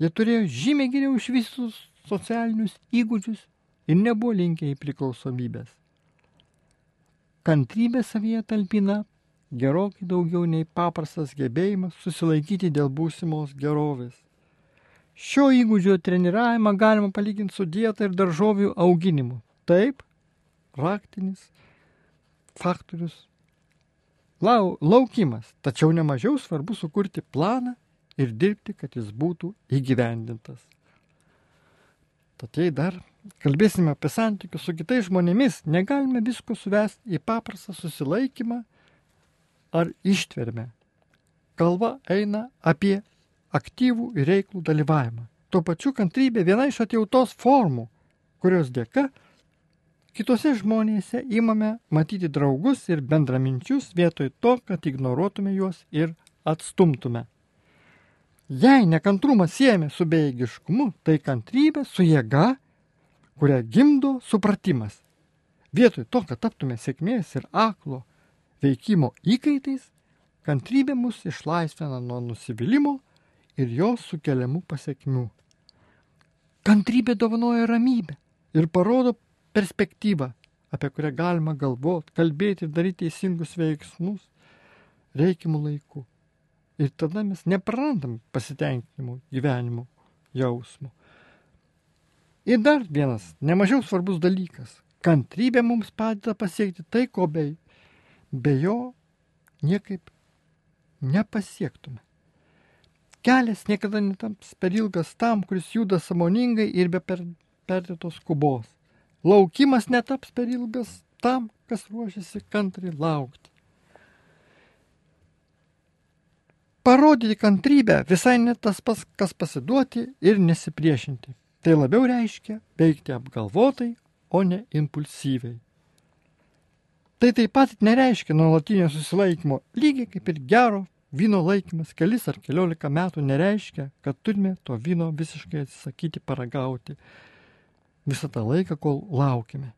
Jie turėjo žymiai geriau išvystytus socialinius įgūdžius ir nebuvo linkę į priklausomybės kantrybė savyje talpina gerokai daugiau nei paprastas gebėjimas susilaikyti dėl būsimos gerovės. Šio įgūdžio treniravimą galima palyginti su dieta ir daržovių auginimu. Taip, raktinis faktorius lau, laukimas, tačiau nemažiau svarbu sukurti planą ir dirbti, kad jis būtų įgyvendintas. Tad jei dar kalbėsime apie santykius su kitais žmonėmis, negalime visko suvesti į paprastą susilaikymą ar ištvermę. Kalba eina apie aktyvų ir reiklų dalyvavimą. Tuo pačiu kantrybė viena iš atjautos formų, kurios dėka kitose žmonėse imame matyti draugus ir bendraminčius vietoj to, kad ignoruotume juos ir atstumtume. Jei nekantrumas siejame su bejėgiškumu, tai kantrybė su jėga kurią gimdo supratimas. Vietoj to, kad taptume sėkmės ir aklo veikimo įkaitais, kantrybė mus išlaisvina nuo nusivylimų ir jos sukeliamų pasiekmių. Kantrybė dovanoja ramybę ir parodo perspektyvą, apie kurią galima galvoti, kalbėti ir daryti teisingus veiksmus reikimų laiku. Ir tada mes neprarandam pasitenkinimo gyvenimo jausmo. Ir dar vienas, nemažiau svarbus dalykas. Kantrybė mums padeda pasiekti tai, ko be, be jo niekaip nepasiektume. Kelias niekada netaps per ilgas tam, kuris juda samoningai ir be per, perdėtos skubos. Laukimas netaps per ilgas tam, kas ruošiasi kantriai laukti. Parodyti kantrybę visai ne tas pas, kas pasiduoti ir nesipriešinti. Tai labiau reiškia veikti apgalvotai, o ne impulsyviai. Tai taip pat nereiškia nuolatinio susilaikymo, lygiai kaip ir gero vyno laikymas kelis ar keliolika metų nereiškia, kad turime to vyno visiškai atsisakyti paragauti visą tą laiką, kol laukime.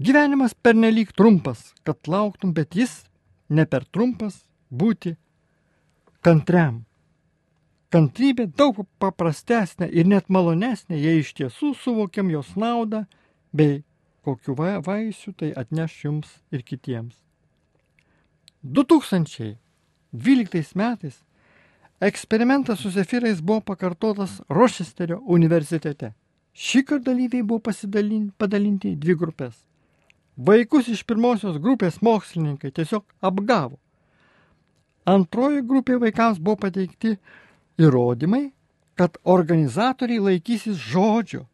Gyvenimas pernelyg trumpas, kad lauktum, bet jis ne per trumpas būti kantriam. Kantrybė daug paprastesnė ir net malonesnė, jei iš tiesų suvokiam jos naudą bei kokiu vaisiu tai atneš jums ir kitiems. 2012 metais eksperimentas su zefyrais buvo pakartotas Rochesterio universitete. Šį kartą dalyviai buvo padalinti į dvi grupės. Vaikus iš pirmosios grupės mokslininkai tiesiog apgavo. Antroji grupė vaikams buvo pateikti įrodymai, kad organizatoriai laikysis žodžio.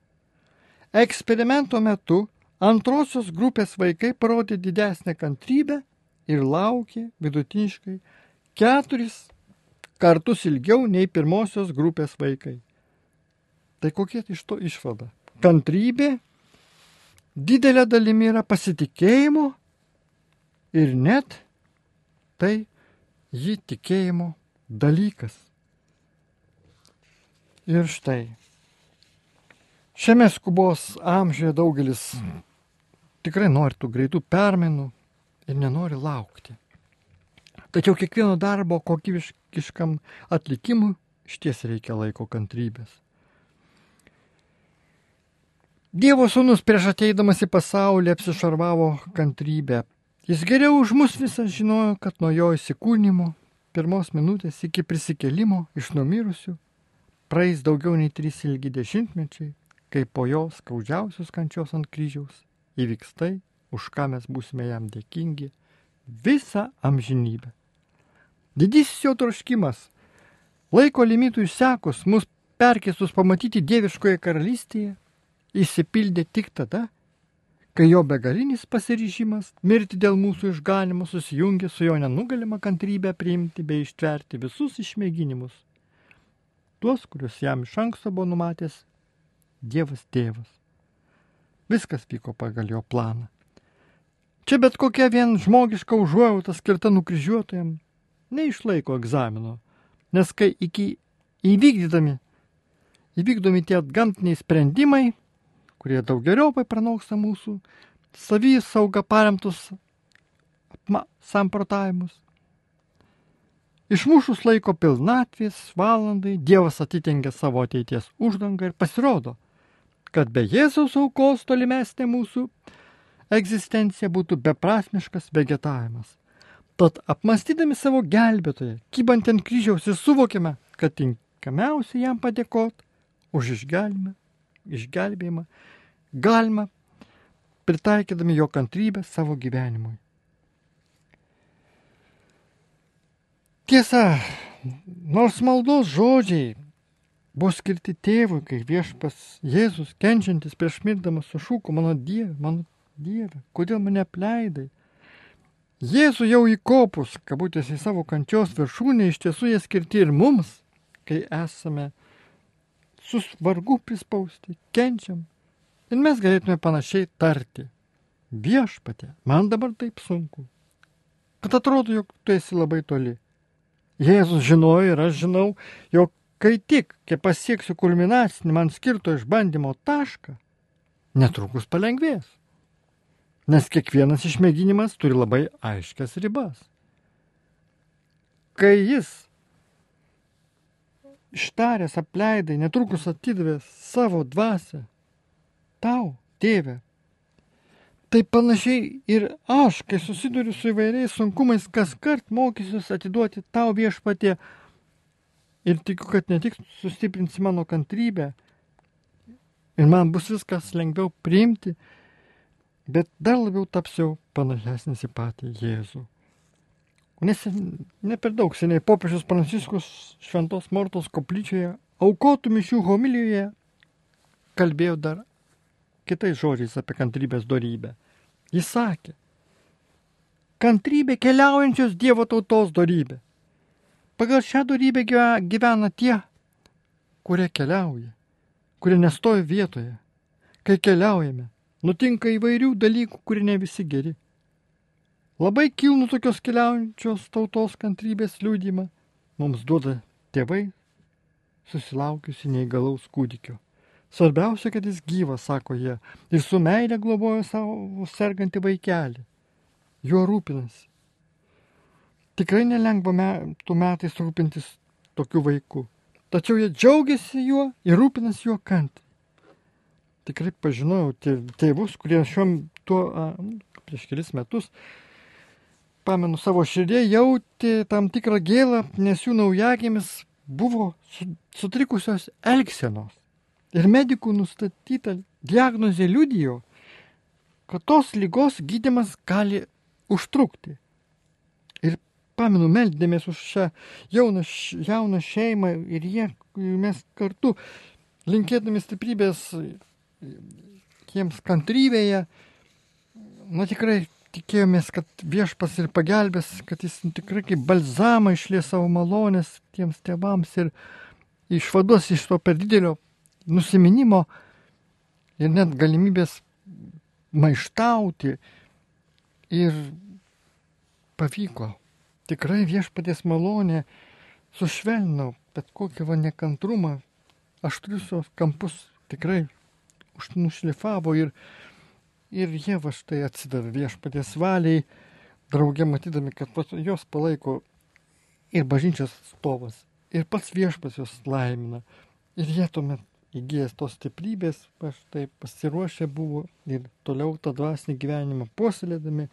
Eksperimento metu antrosios grupės vaikai parodė didesnę kantrybę ir laukė vidutiniškai keturis kartus ilgiau nei pirmosios grupės vaikai. Tai kokia iš to išvada? Kantrybė didelė dalimi yra pasitikėjimo ir net tai jį tikėjimo dalykas. Ir štai, šiame skubos amžiuje daugelis tikrai nori tų greitų permainų ir nenori laukti. Tačiau kiekvieno darbo kokybiškam atlikimui šties reikia laiko kantrybės. Dievo sūnus prieš ateidamas į pasaulį apsišarvavo kantrybę. Jis geriau už mus visą žinojo, kad nuo jo įsikūnymo, pirmos minutės iki prisikelimo iš numirusių, praeis daugiau nei trys ilgi dešimtmečiai, kai po jo skaudžiausios kančios ant kryžiaus įvyks tai, už ką mes būsime jam dėkingi visą amžinybę. Didysis jo troškimas laiko limitų išsekus mus perkestus pamatyti dieviškoje karalystėje įsipildė tik tada, kai jo begalinis pasiryžimas mirti dėl mūsų išganimo susijungė su jo nenugalima kantrybė priimti bei ištverti visus išmėginimus. Tuos, kuriuos jam iš anksto buvo numatęs Dievas tėvas. Viskas vyko pagal jo planą. Čia bet kokia vien žmogiška užuojauta skirta nukryžiuotojam neišlaiko egzamino, nes kai iki įvykdydami, įvykdomi tie gamtiniai sprendimai, kurie daug geriau pranoksta mūsų savy sauga paremtus samprotavimus. Išmušus laiko pilnatvės valandai, Dievas atitengia savo ateities uždangą ir pasirodo, kad be Jėzaus aukos tolimesnė mūsų egzistencija būtų beprasmiškas vegetavimas. Tad apmastydami savo gelbėtoją, kybant ant kryžiaus suvokime, kad tinkamiausia jam padėkoti už išgelbėjimą, išgelbėjimą galima pritaikydami jo kantrybę savo gyvenimui. Tiesa, nors maldos žodžiai buvo skirti tėvui, kai viešpas Jėzus, kenčiantis prieš mirdamas sušūko, mano Dieve, mano Dieve, kodėl mane apleidai? Jėzų jau įkopus, kabutės į savo kančios viršūnę, iš tiesų jie skirti ir mums, kai esame susvargu prispausti, kenčiam. Ir mes galėtume panašiai tarti. Viešpatė, man dabar taip sunku. Kad atrodo, jog tu esi labai toli. Jėzus žinojo ir aš žinau, jog kai tik, kai pasieksiu kulminacinį man skirto išbandymo tašką, netrukus palengvės nes kiekvienas išmėginimas turi labai aiškias ribas. Kai jis ištaręs apleidai, netrukus atidavė savo dvasę tau, tėve. Tai panašiai ir aš, kai susiduriu su įvairiais sunkumais, kas kart mokysiuos atiduoti tau viešpatė ir tikiu, kad ne tik sustiprinsi mano kantrybę ir man bus viskas lengviau priimti, bet dar labiau tapsiu panašesnis į patį Jėzų. Nes ne per daug seniai popiežius Pranciškus Šventos Mortos koplyčioje aukotų mišių homilijoje kalbėjo dar kitais žodžiais apie kantrybės darybę. Jis sakė, kantrybė keliaujančios Dievo tautos darybė. Pagal šią darybę gyvena tie, kurie keliauja, kurie nestoja vietoje. Kai keliaujame, nutinka įvairių dalykų, kurie ne visi geri. Labai kilnų tokios keliaujančios tautos kantrybės liūdimą mums duoda tėvai, susilaukiusi neįgalaus kūdikio. Svarbiausia, kad jis gyvas, sako jie, ir su meilė globoja savo sergantį vaikelį. Juo rūpinasi. Tikrai nelengva metų metais rūpintis tokiu vaiku. Tačiau jie džiaugiasi juo ir rūpinasi juo kantriai tikrai pažinojau tėvus, kurie šiuo tuo prieš kelis metus, pamenu savo širdie, jautė tam tikrą gėlą, nes jų naujagėmis buvo sutrikusios elgsenos. Ir medikų nustatyta diagnozė liudijo, kad tos lygos gydimas gali užtrukti. Ir pamenu, meldėmės už šią jauną, jauną šeimą ir jie, mes kartu linkėdami stiprybės jiems kantrybėje, na tikrai tikėjomės, kad viešpas ir pagelbės, kad jis tikrai kaip balzamą išlės savo malonės tiems tėvams ir išvaduos iš to per didelio nusiminimo ir net galimybės maištauti. Ir pavyko. Tikrai viešpatės malonė sušvelnau bet kokį va nekantrumą, aštrius kampus tikrai nušlifavo ir, ir jie va štai atsidavė viešpatės valiai, draugė matydami, kad jos palaiko ir bažnyčios atstovas, ir pats viešpas jos laimina. Ir jie tuomet įgyjęs tos stiprybės, aš taip pasiruošę buvo ir toliau tą dvasinį gyvenimą puoselėdami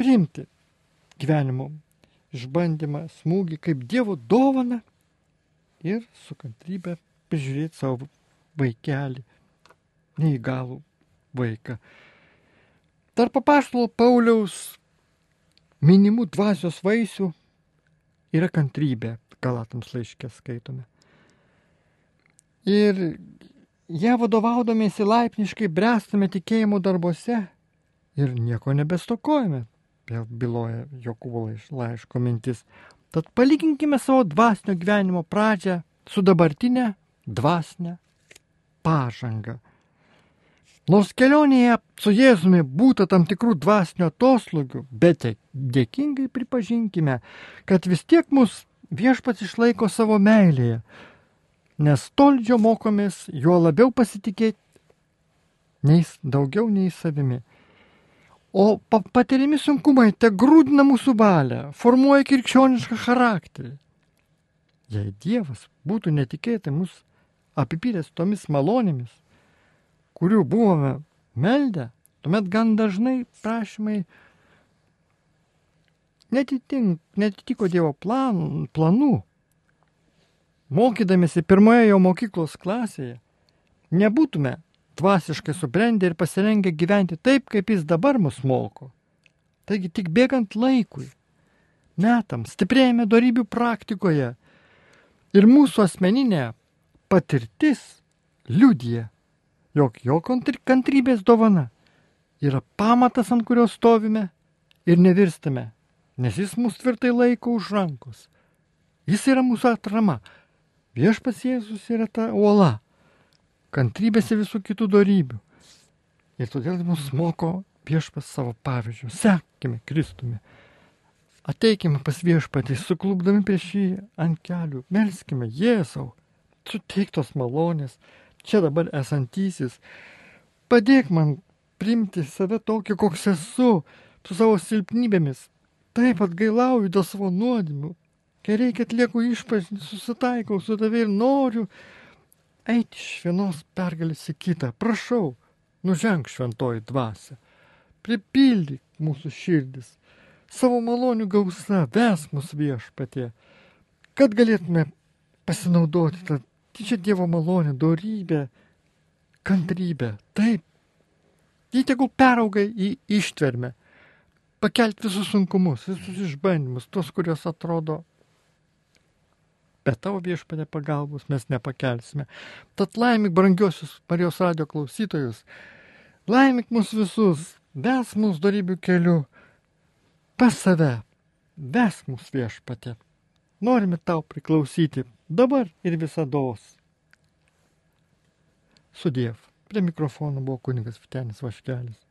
priimti gyvenimo išbandymą, smūgį kaip Dievo dovana ir su kantrybė prižiūrėti savo vaikelį, neįgalų vaiką. Tarp papaštalo Pauliaus minimų dvasios vaisių yra kantrybė, galatams laiškė skaitome. Ir ją vadovaudomėsi laipniškai bręstame tikėjimo darbuose ir nieko nebestokojame, vėl byloja Jokūbo laiško mintis. Tad palyginkime savo dvasinio gyvenimo pradžią su dabartinė dvasinė pažanga. Nors kelionėje su Jėzumi būta tam tikrų dvasinio atoslūgių, bet dėkingai pripažinkime, kad vis tiek mus viešpats išlaiko savo meilėje, nes toldžio mokomės juo labiau pasitikėti, nei daugiau nei savimi. O patiriami sunkumai te grūdina mūsų valią, formuoja krikščionišką charakterį. Jei Dievas būtų netikėtai mus apipylęs tomis malonėmis, kurių buvome meldę, tuomet gan dažnai prašymai netitink, netitiko Dievo plan, planų mokydamėsi pirmoje jo mokyklos klasėje, nebūtume dvasiškai subrendę ir pasirengę gyventi taip, kaip jis dabar mus moko. Taigi tik bėgant laikui, metams, stiprėjame darybių praktikoje ir mūsų asmeninė patirtis liudija, jog jo kantrybės dovana yra pamatas, ant kurio stovime ir nevirstame, nes jis mus tvirtai laiko už rankos. Jis yra mūsų atrama, Viešpas Jėzus yra ta uola, kantrybės ir visų kitų darybių. Ir todėl mus moko viešpas savo pavyzdžių. Sekime Kristumi. Ateikime pas viešpatį, suklubdami prieš jį ant kelių. Melskime Jėzau, suteiktos malonės, čia dabar esantysis. Padėk man priimti save tokį, koks esu, su savo silpnybėmis. Taip atgailauju dėl savo nuodėmių, kai reikia atlieku išpažinti, susitaikau su tavai ir noriu eiti iš vienos pergalės į kitą. Prašau, nuženk šventoji dvasia, pripildyk mūsų širdis, savo malonių gausa, ves mus viešpatie, kad galėtume pasinaudoti tą didžią Dievo malonę, dorybę, kantrybę. Taip, jį tegul perauga į ištvermę, pakelti visus sunkumus, visus išbandymus, tos, kurios atrodo bet tavo viešpatė pagalbos mes nepakelsime. Tad laimik brangiosius Marijos radio klausytojus, laimik mus visus, ves mūsų darybių keliu, pas save, ves mūsų viešpatė. Norime tau priklausyti dabar ir visados. Sudiev. Prie mikrofono buvo kunigas Vitenis Vaškelis.